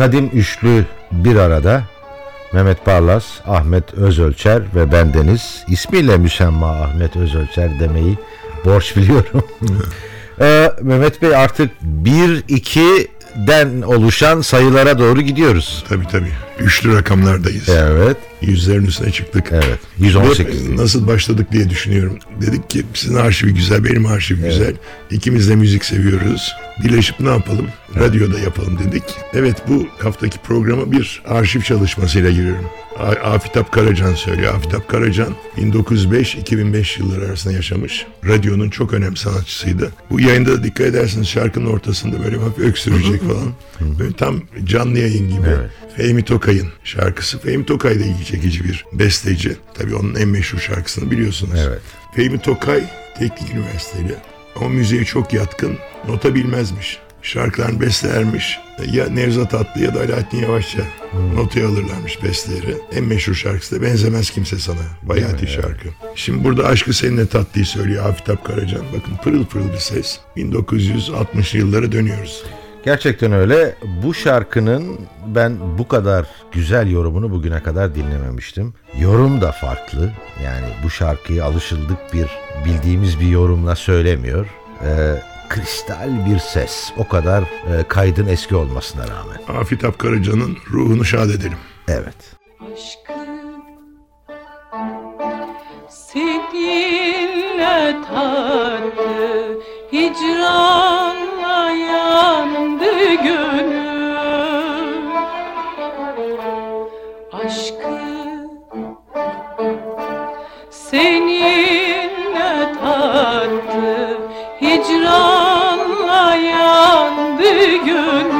Kadim üçlü bir arada. Mehmet Barlas, Ahmet Özölçer ve bendeniz. İsmiyle müsemma Ahmet Özölçer demeyi borç biliyorum. ee, Mehmet Bey artık 1-2'den oluşan sayılara doğru gidiyoruz. Tabii tabii. Üçlü rakamlardayız. Evet. Yüzlerin üstüne çıktık. Evet. 118. Hep nasıl başladık diye düşünüyorum. Dedik ki sizin arşivi güzel, benim arşiv güzel. İkimiz de müzik seviyoruz. Birleşip ne yapalım? Radyoda yapalım dedik. Evet bu haftaki programa bir arşiv çalışmasıyla giriyorum. Afitap Karacan söylüyor. Afitap Karacan 1905-2005 yılları arasında yaşamış. Radyonun çok önemli sanatçısıydı. Bu yayında da dikkat ederseniz şarkının ortasında böyle hafif öksürecek falan. Böyle tam canlı yayın gibi. Evet. Fehmi Tokay'ın şarkısı. Fehmi Tokay da ilgi çekici bir besteci. Tabii onun en meşhur şarkısını biliyorsunuz. Evet. Fehmi Tokay teknik üniversiteli. Ama müziğe çok yatkın. Nota bilmezmiş. Şarkılarını bestelermiş. Ya Nevzat Atlı ya da Alaaddin Yavaşça notaya alırlarmış besteleri. En meşhur şarkısı da Benzemez Kimse Sana. Bayağı iyi şarkı. Şimdi burada Aşkı Seninle Tatlıyı söylüyor Afitap Karacan. Bakın pırıl pırıl bir ses. 1960'lı yıllara dönüyoruz. Gerçekten öyle. Bu şarkının ben bu kadar güzel yorumunu bugüne kadar dinlememiştim. Yorum da farklı. Yani bu şarkıyı alışıldık bir bildiğimiz bir yorumla söylemiyor. Ee, kristal bir ses. O kadar e, kaydın eski olmasına rağmen. Afitap Karacan'ın ruhunu şad edelim. Evet. Aşkım seninle tatlı hicranla yandı gönül. Aşkım seninle tatlı hicranla yandı gönül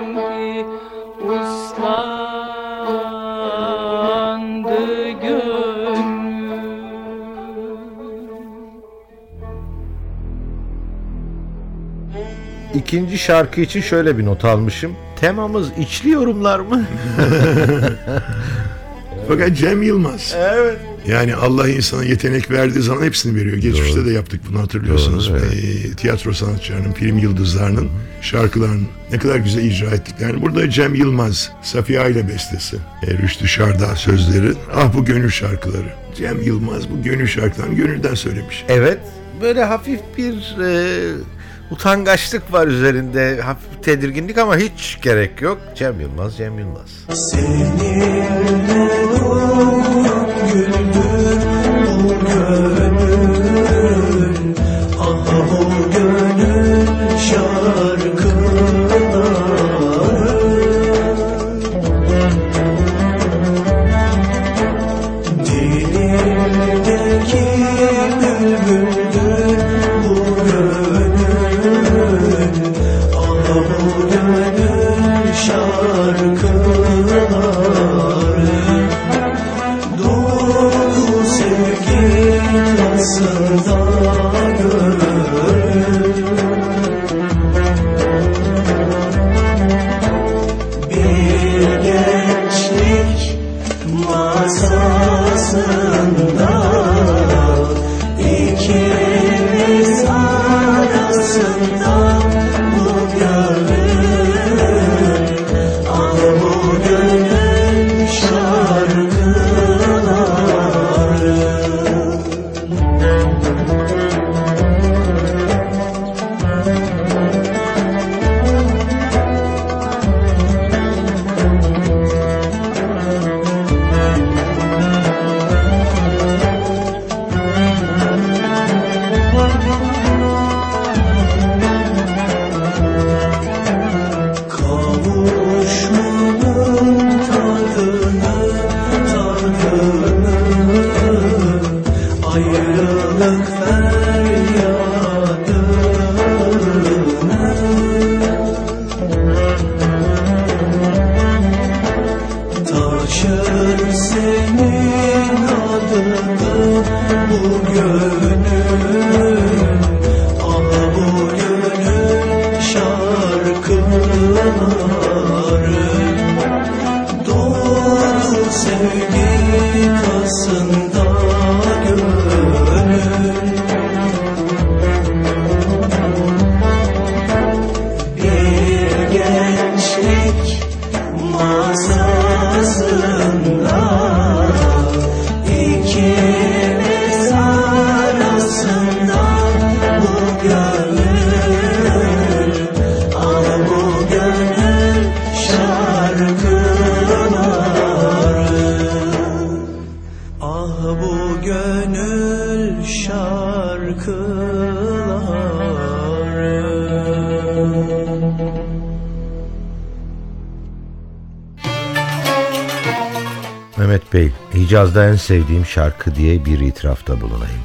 İkinci şarkı için şöyle bir not almışım. Temamız içli yorumlar mı? Fakat Cem Yılmaz. evet. Yani Allah insana yetenek verdiği zaman hepsini veriyor. Geçmişte de yaptık bunu hatırlıyorsunuz. Doğru, evet. Ee, tiyatro sanatçılarının, film yıldızlarının şarkılarını ne kadar güzel icra ettiklerini. Burada Cem Yılmaz, Safiye Aile bestesi, e, Rüştü Şarda sözleri. Ah bu gönül şarkıları. Cem Yılmaz bu gönül şarkılarını gönülden söylemiş. Evet. Böyle hafif bir e, utangaçlık var üzerinde. Hafif tedirginlik ama hiç gerek yok. Cem Yılmaz, Cem Yılmaz. şarkılar Mehmet Bey, Hicaz'da en sevdiğim şarkı diye bir itirafta bulunayım.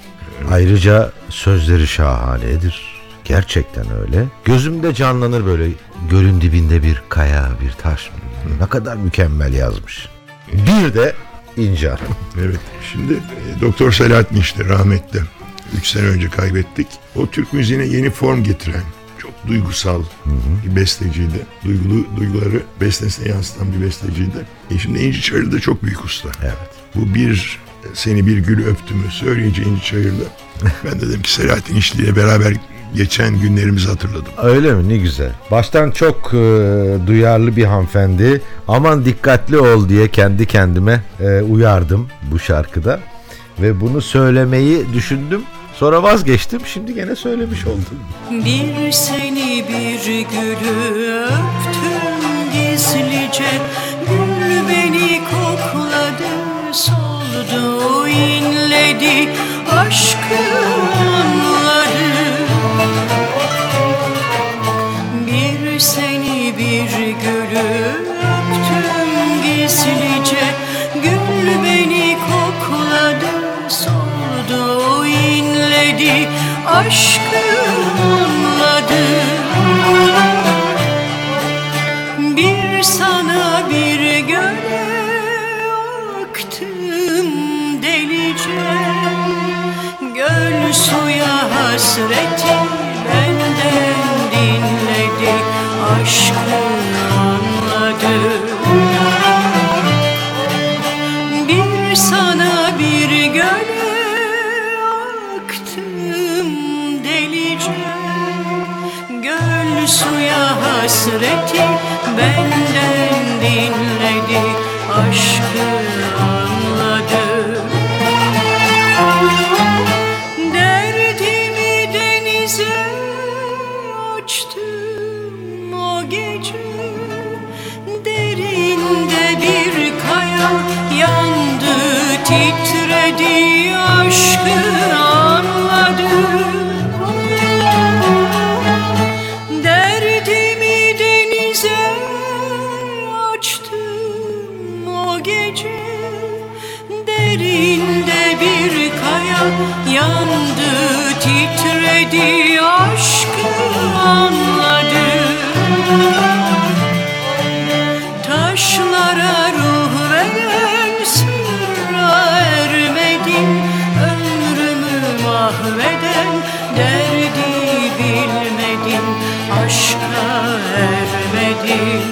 Ayrıca sözleri şahanedir. Gerçekten öyle. Gözümde canlanır böyle gölün dibinde bir kaya, bir taş. Ne kadar mükemmel yazmış. Bir de İnce. Evet. Şimdi e, Doktor Selahattin işte rahmetli. Üç sene önce kaybettik. O Türk müziğine yeni form getiren çok duygusal bir besteciydi. Duygulu duyguları bestesine yansıtan bir besteciydi. E şimdi İnci Çayırlı da çok büyük usta. Evet. Bu bir seni bir gül öptümü söyleyince İnci Çayırlı. ben de dedim ki Selahattin İşli ile beraber geçen günlerimizi hatırladım. Öyle mi? Ne güzel. Baştan çok e, duyarlı bir hanımefendi. Aman dikkatli ol diye kendi kendime e, uyardım bu şarkıda. Ve bunu söylemeyi düşündüm. Sonra vazgeçtim. Şimdi gene söylemiş oldum. Bir seni bir gülü öptüm gizlice Gül beni kokladı soldu inledi Aşkı anladı Bir seni bir gülü Aşkı anladı. Bir sana bir göle aktım delice. Göl suya hasreti hasreti benden dinledi Aşkı anladı. Derdimi denize açtım o gece. Derinde bir kaya yandı titredi aşkı yandı titredi aşkı anladı. Taşlara ruh veren sırra Ömrümü mahveden derdi bilmedim Aşka ermedim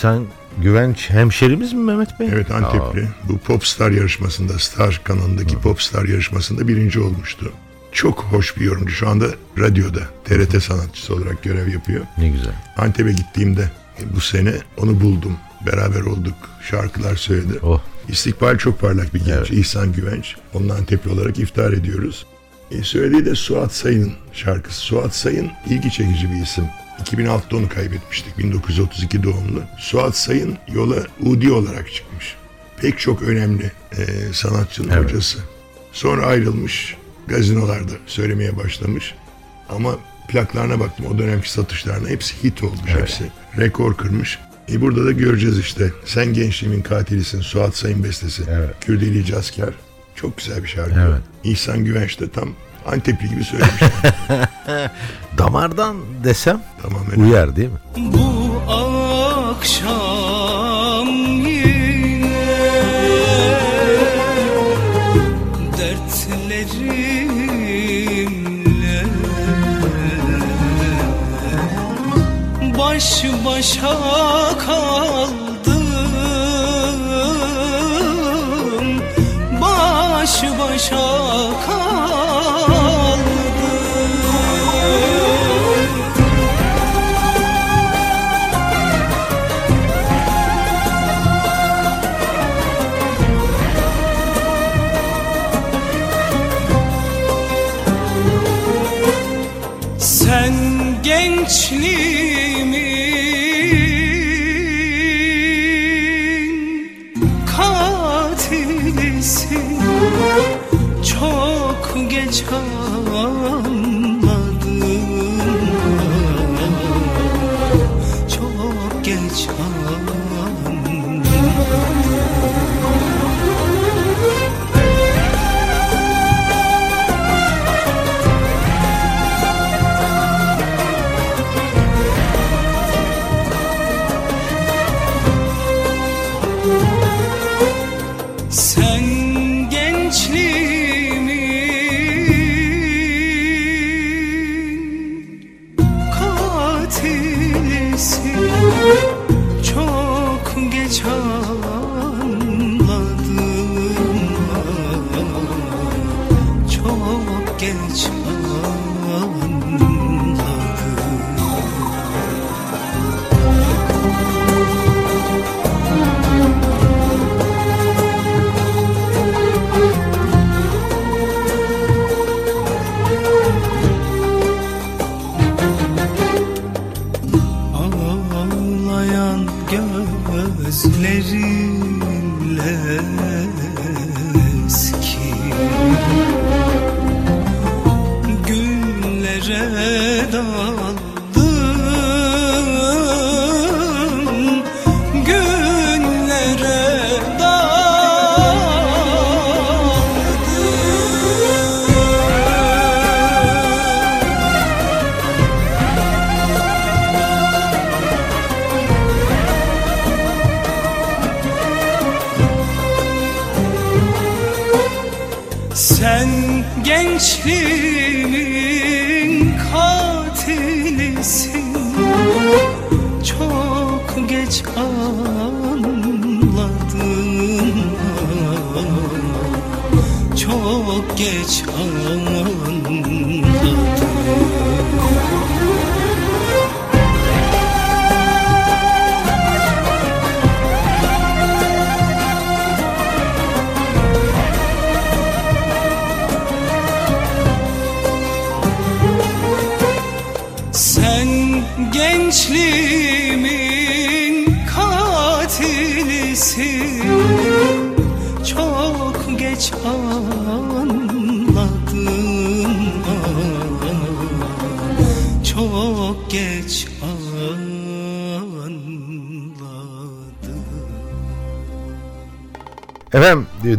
İhsan Güvenç hemşerimiz mi Mehmet Bey? Evet Antepli. Bu Popstar yarışmasında, Star kanalındaki Popstar yarışmasında birinci olmuştu. Çok hoş bir yorumcu. Şu anda radyoda TRT sanatçısı olarak görev yapıyor. Ne güzel. Antep'e gittiğimde e, bu sene onu buldum. Beraber olduk. Şarkılar söyledi. Oh. İstikbal çok parlak bir genç. Evet. İhsan Güvenç. Onun Antepli olarak iftar ediyoruz. E, söylediği de Suat Sayın'ın şarkısı. Suat Sayın ilgi çekici bir isim. 2006'da onu kaybetmiştik. 1932 doğumlu. Suat Sayın yola Udi olarak çıkmış. Pek çok önemli e, sanatçının Evet. hocası. Sonra ayrılmış. gazinolarda söylemeye başlamış. Ama plaklarına baktım o dönemki satışlarına hepsi hit olmuş hepsi. Rekor kırmış. E burada da göreceğiz işte. Sen gençliğimin katilisin Suat Sayın bestesi. Evet. Kürdeli Cazker. Çok güzel bir şarkı. Evet. İhsan Güvenç de tam Antepli gibi söylemiş. Damardan desem Tamamen. uyar değil mi? Bu akşam yine dertlerimle baş başa kaldım baş başa kaldım gençliğimin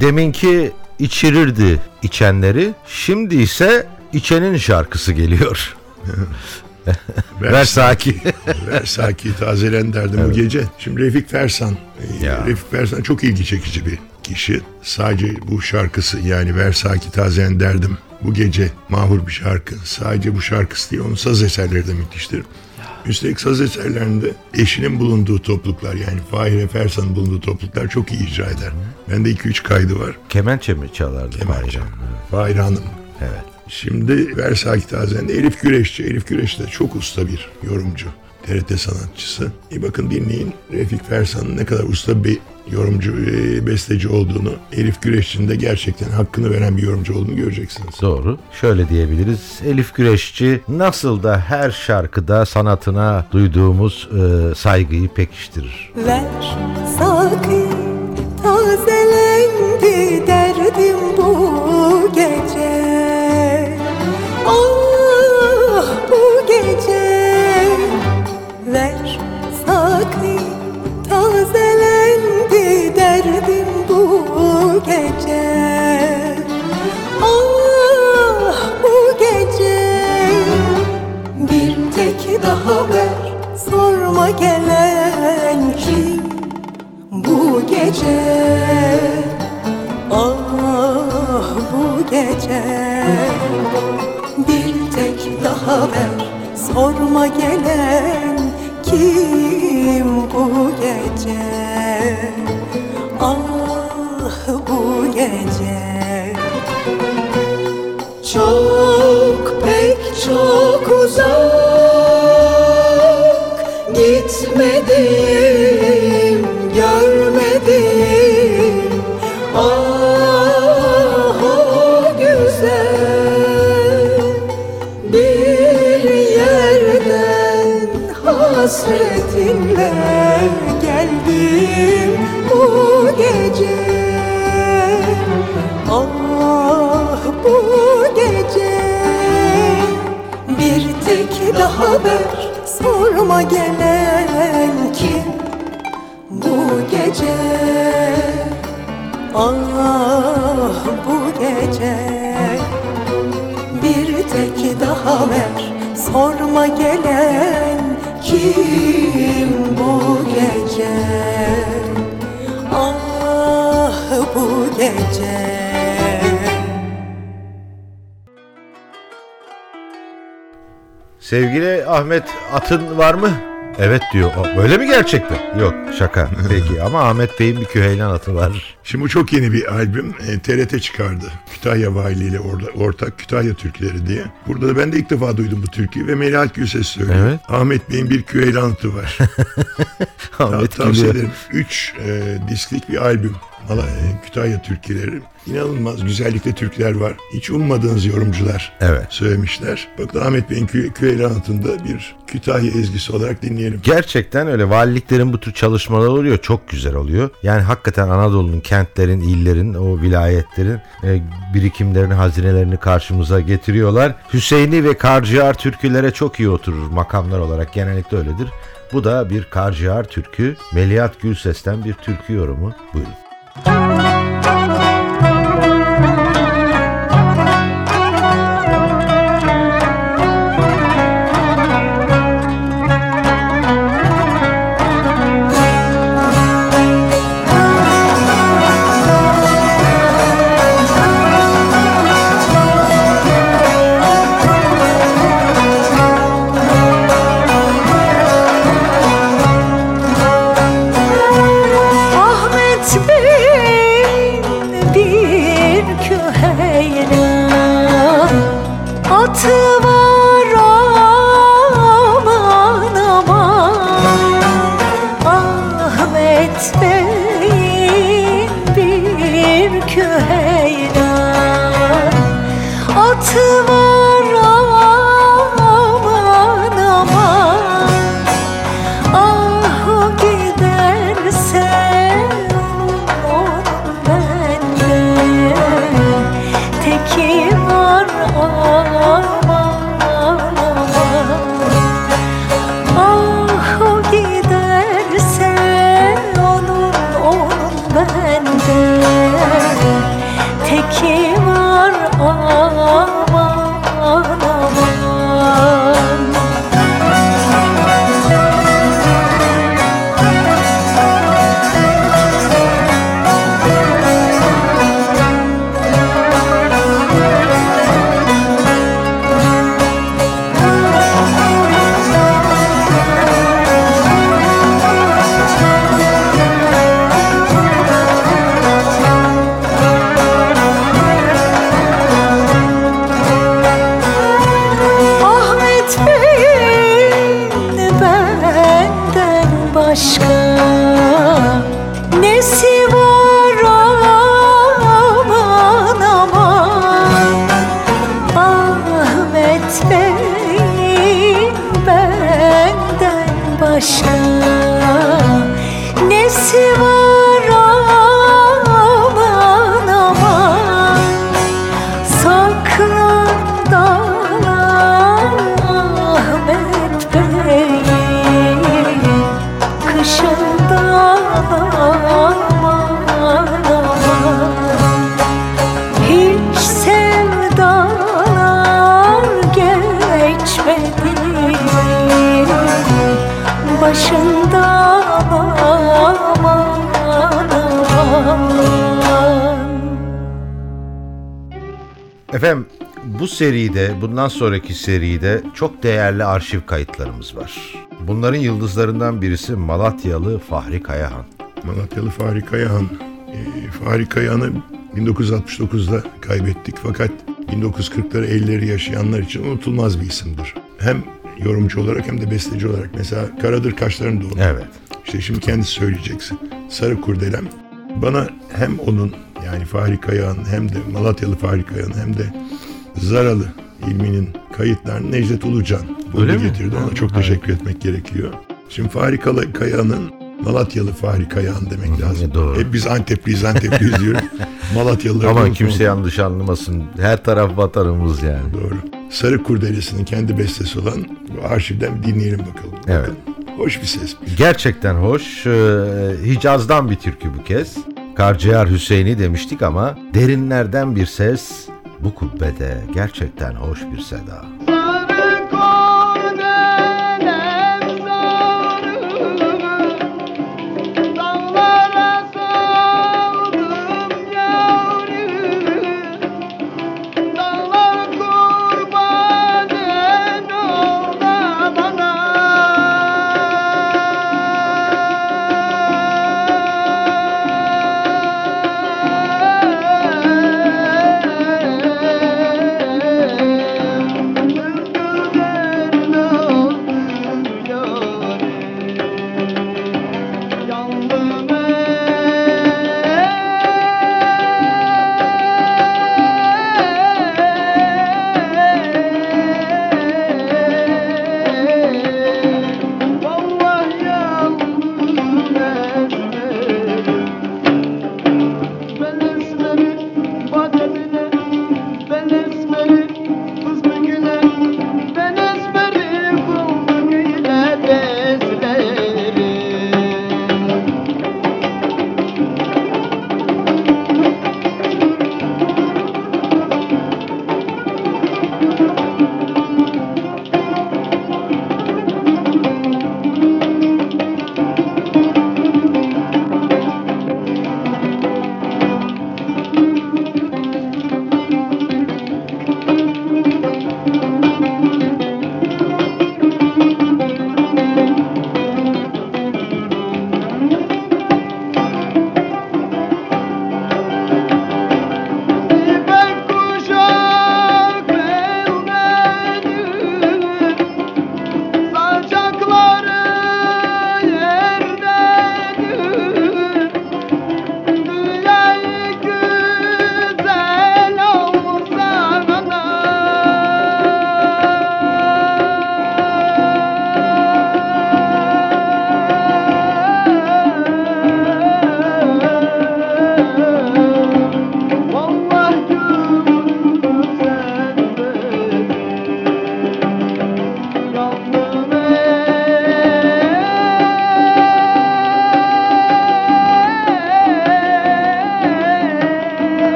deminki içirirdi içenleri. Şimdi ise içenin şarkısı geliyor. Ver Saki. Versaki tazelen derdim bu gece. Şimdi Refik Fersan. e, Ya. Refik Fersan çok ilgi çekici bir kişi. Sadece bu şarkısı yani Versaki tazelen derdim bu gece mahur bir şarkı. Sadece bu şarkısı değil onun saz eserleri de müthiştir. Üstelik saz eserlerinde eşinin bulunduğu topluluklar yani Fahire Fersan'ın bulunduğu topluluklar çok iyi icra eder. Bende 2-3 kaydı var. Kemençe mi çalardı? Kemençe. Fahri? Fahire Hanım. Evet. Şimdi Versaki Tazen'de Elif Güreşçi. Elif Güreş de çok usta bir yorumcu. TRT sanatçısı. Bir bakın dinleyin Refik Fersan'ın ne kadar usta bir yorumcu, e, besteci olduğunu. Elif Güreşçi'nin de gerçekten hakkını veren bir yorumcu olduğunu göreceksiniz. Doğru. Şöyle diyebiliriz. Elif Güreşçi nasıl da her şarkıda sanatına duyduğumuz e, saygıyı pekiştirir. Ver sakın tazelendi gece. Ah bu gece. Bir tek daha ver Sorma gelen kim bu gece? Ah bu gece. Çok pek çok uzak Gitmedim, hasretinle geldim bu gece. Ah bu gece. Bir tek daha ver sorma gelen kim bu gece? Ah bu gece. Bir tek daha ver Sorma gelen kim bu gece Ah bu gece Sevgili Ahmet atın var mı? Evet diyor. O, Öyle mi gerçekten? Yok şaka. Peki ama Ahmet Bey'in bir küheylan atı var. Şimdi bu çok yeni bir albüm. E, TRT çıkardı. Kütahya Valiliği ile orada ortak Kütahya Türküleri diye. Burada da ben de ilk defa duydum bu türküyü ve Melahat Gülses söylüyor. Evet. Ahmet Bey'in bir küheylanatı var. Ahmet Tavsiye gülüyor. ederim. Üç e, disklik bir albüm. E, Kütahya türküleri. İnanılmaz güzellikte türküler var. Hiç ummadığınız yorumcular Evet. söylemişler. Bakın Ahmet Bey'in kü küheylanatında bir Kütahya ezgisi olarak dinleyelim. Gerçekten öyle valiliklerin bu tür çalışmalar oluyor. Çok güzel oluyor. Yani hakikaten Anadolu'nun, kentlerin, illerin, o vilayetlerin e, birikimlerini, hazinelerini karşımıza getiriyorlar. Hüseyini ve Karciğer türkülere çok iyi oturur makamlar olarak. Genellikle öyledir. Bu da bir Karciğer türkü. Melihat Gülses'ten bir türkü yorumu. Buyurun. Hoş bu seride, bundan sonraki seride çok değerli arşiv kayıtlarımız var. Bunların yıldızlarından birisi Malatyalı Fahri Kayahan. Malatyalı Fahri Kayahan. Ee, Fahri Kayahan'ı 1969'da kaybettik fakat 1940'ları 50'leri yaşayanlar için unutulmaz bir isimdir. Hem yorumcu olarak hem de besteci olarak. Mesela Karadır Kaşların Doğum. Evet. İşte şimdi kendisi söyleyeceksin. Sarı Kurdelem. Bana hem onun yani Fahri Kayahan hem de Malatyalı Fahri Kayahan hem de Zaralı ilminin kayıtlarını Necdet Ulucan buldu getirdi. Ona çok evet. teşekkür etmek gerekiyor. Şimdi Fahri Kayahan'ın Malatyalı Fahri Kayahan demek lazım. doğru. Hep biz Antepliyiz Antepliyiz diyoruz. Malatyalılar Ama kimse yanlış anlamasın. Her taraf vatanımız yani. Doğru. Sarı Kurdelesi'nin kendi bestesi olan bu arşivden dinleyelim bakalım. Evet. Bakın, hoş bir ses. Gerçekten hoş. Ee, Hicaz'dan bir türkü bu kez. Karciğer Hüseyin'i demiştik ama derinlerden bir ses bu kubbede gerçekten hoş bir seda.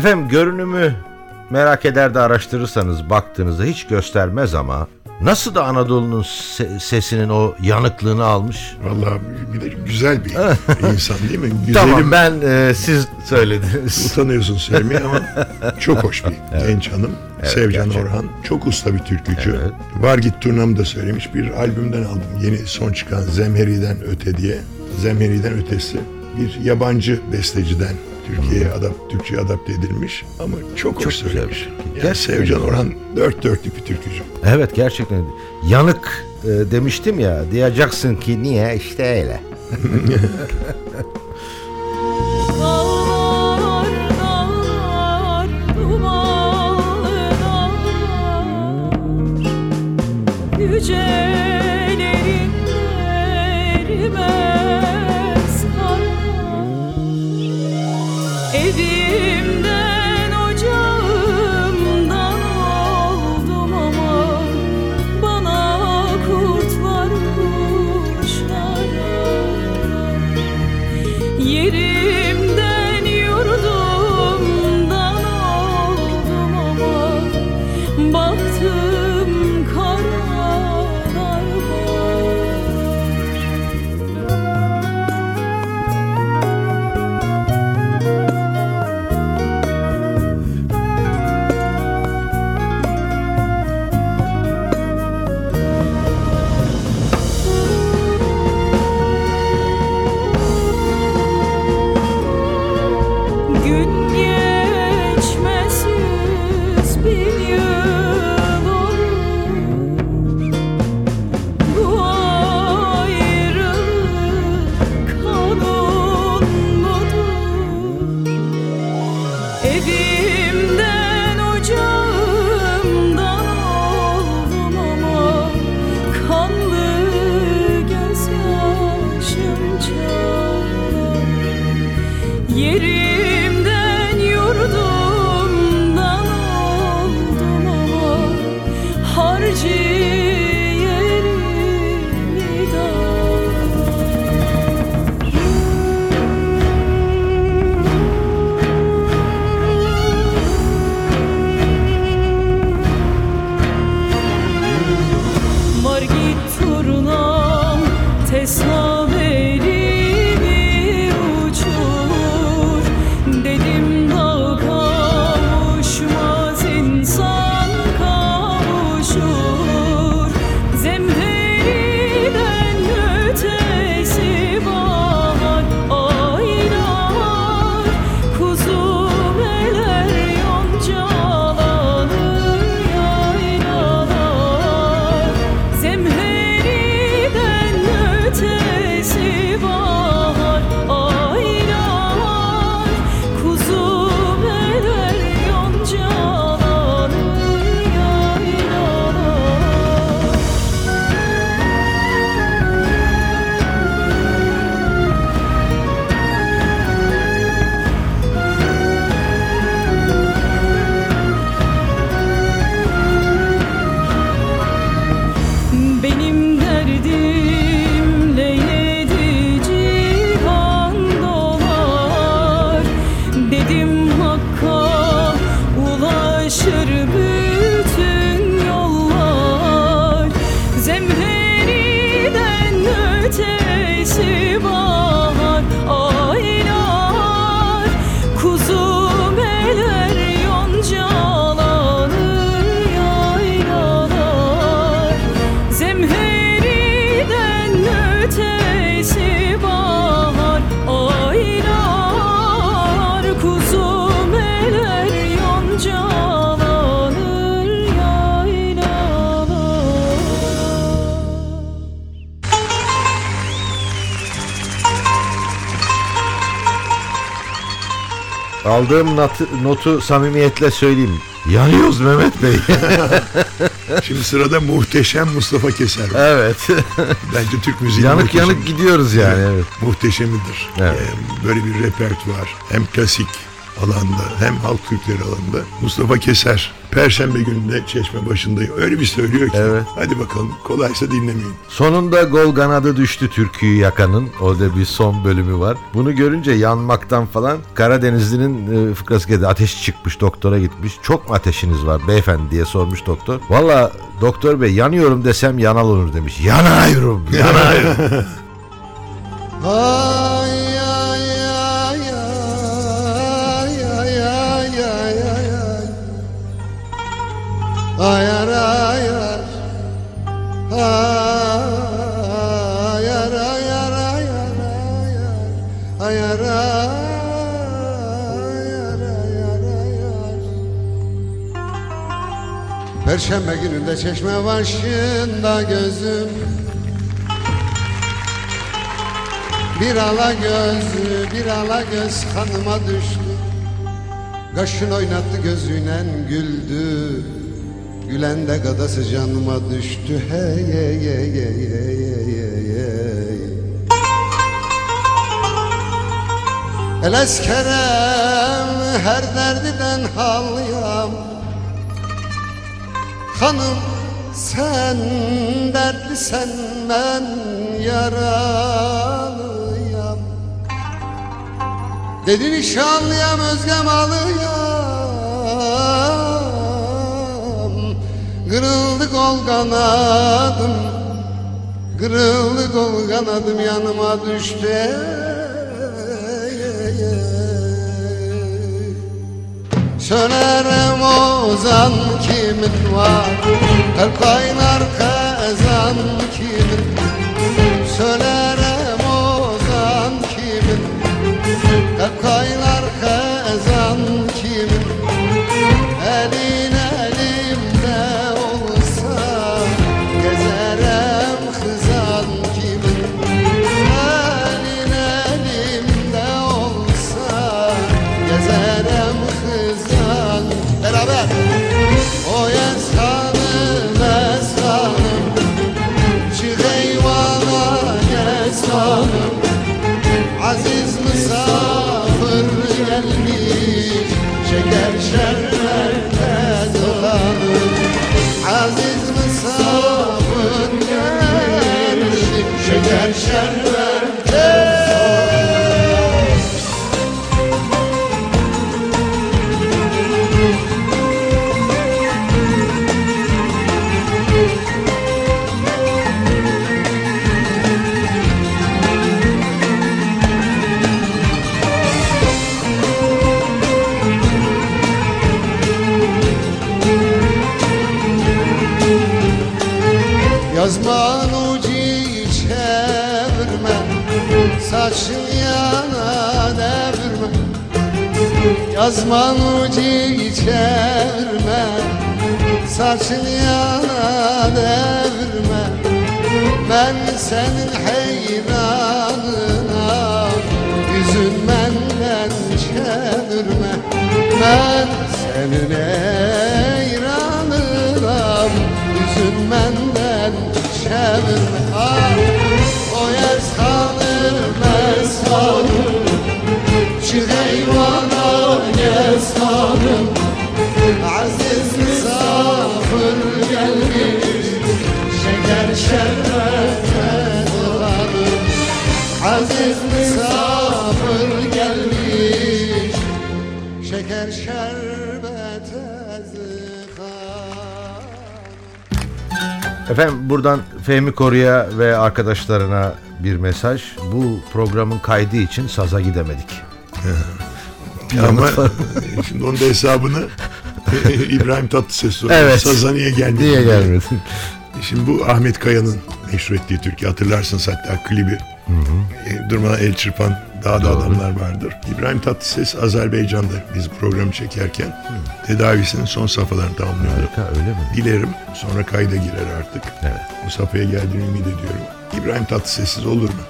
Efendim görünümü merak eder de araştırırsanız baktığınızda hiç göstermez ama nasıl da Anadolu'nun se- sesinin o yanıklığını almış. Vallahi bir de güzel bir insan değil mi? Güzelim, Tamam ben e, siz söylediniz. Utanıyorsun söylemeye ama çok hoş bir genç hanım. Sevcan gerçekten. Orhan. Çok usta bir türkücü. Evet. Var git turnamı da söylemiş. Bir albümden aldım. Yeni son çıkan Zemheri'den Öte diye. Zemheri'den Ötesi. Bir yabancı besteciden Türkiye'ye adap, Türkçe adapte edilmiş ama çok, çok hoş söylemiş. Güzel. Yani gerçekten Sevcan Orhan dört dörtlük bir türkücü. Evet gerçekten. Yanık e, demiştim ya diyeceksin ki niye işte öyle. yüce Aldığım notu, notu samimiyetle söyleyeyim. Yanıyoruz Mehmet Bey. Şimdi sırada muhteşem Mustafa Keser var. evet. Bence Türk müziği yanık muhteşem. yanık gidiyoruz yani. Evet. Muhteşemidir. Evet. Ee, böyle bir repertuar. Hem klasik alanda hem halk türküleri alanında. Mustafa Keser. Perşembe gününde çeşme başındayım. Öyle bir söylüyor ki. Evet. Hadi bakalım. Kolaysa dinlemeyin. Sonunda gol kanadı düştü türküyü yakanın. Orada bir son bölümü var. Bunu görünce yanmaktan falan Karadenizli'nin e, fıkrası geldi. Ateş çıkmış doktora gitmiş. Çok mu ateşiniz var beyefendi diye sormuş doktor. Valla doktor bey yanıyorum desem yanal olur demiş. Yanıyorum. Yanıyorum. Perşembe gününde çeşme başında gözüm. Bir ala gözü, bir ala göz kanıma düştü. Kaşın oynattı gözüyle güldü. Gülen de gadası canıma düştü. Hey hey hey hey hey hey hey. El eskerem her derdiden halyam Hanım sen dertlisen ben yaralıyam. Dedi nişanlıyam özgem alıyam Kırıldı kol kanadım Kırıldı kol kanadım yanıma düştü Söylerim ozan kimin var? Her kaynar kazan kimin? Söylerim ozan kimin? Her kaynar kazan kimin? Elin Saçın yana devirme Ben senin Aziz misafir gelmiş Şeker Efendim buradan Fehmi Koru'ya ve arkadaşlarına bir mesaj. Bu programın kaydı için saza gidemedik. Ama şimdi onun da hesabını İbrahim Tatlıses sordu. Evet. Saza niye gelmedi? Niye gelmedi? Şimdi bu Ahmet Kaya'nın meşhur ettiği Türkiye hatırlarsınız hatta klibi. E, durmadan el çırpan dağda adamlar vardır. İbrahim Tatlıses Azerbaycan'da biz programı çekerken tedavisinin son safhalarını tamamlıyordu. Harika öyle mi? Dilerim sonra kayda girer artık. Evet. Bu safhaya geldiğini ümit ediyorum. İbrahim Tatlıses'siz olur mu?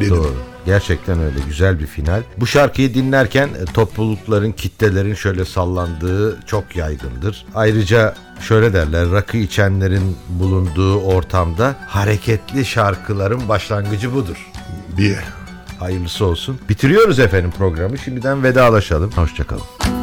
Dedim. Doğru. Gerçekten öyle güzel bir final. Bu şarkıyı dinlerken e, toplulukların, kitlelerin şöyle sallandığı çok yaygındır. Ayrıca şöyle derler, rakı içenlerin bulunduğu ortamda hareketli şarkıların başlangıcı budur. diye. Hayırlısı olsun. Bitiriyoruz efendim programı. Şimdiden vedalaşalım. Hoşçakalın.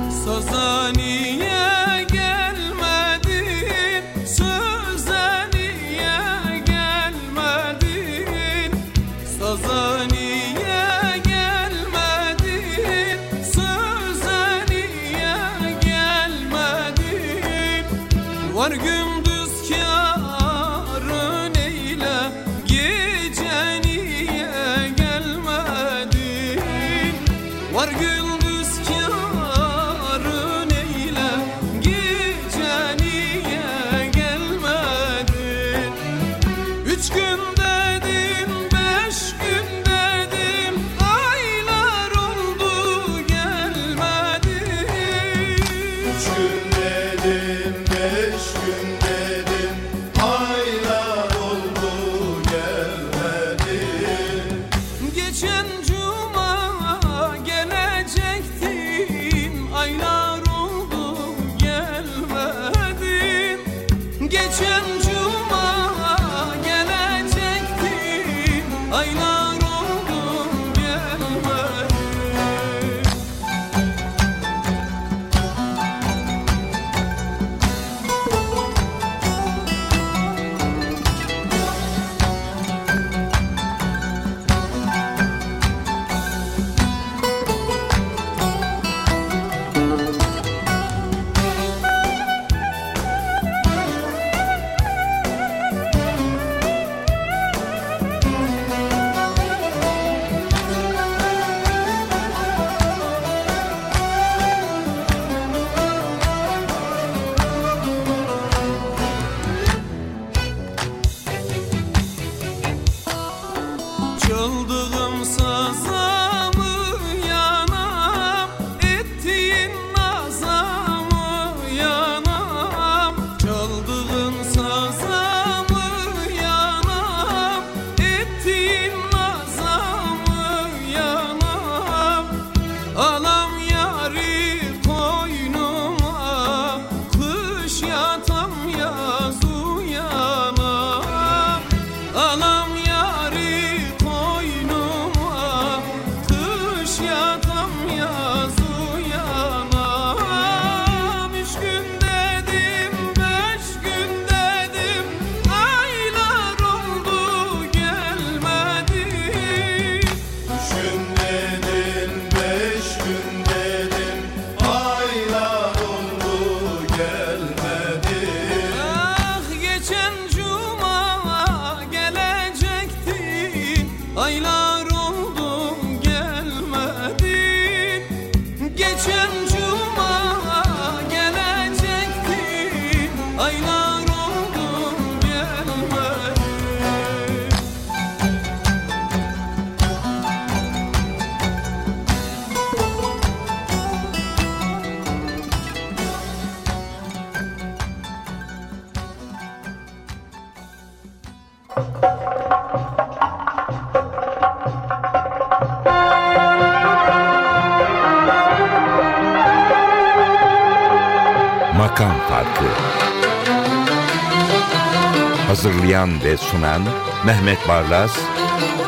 Hazırlayan ve sunan Mehmet Barlas,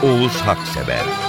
Oğuz Haksever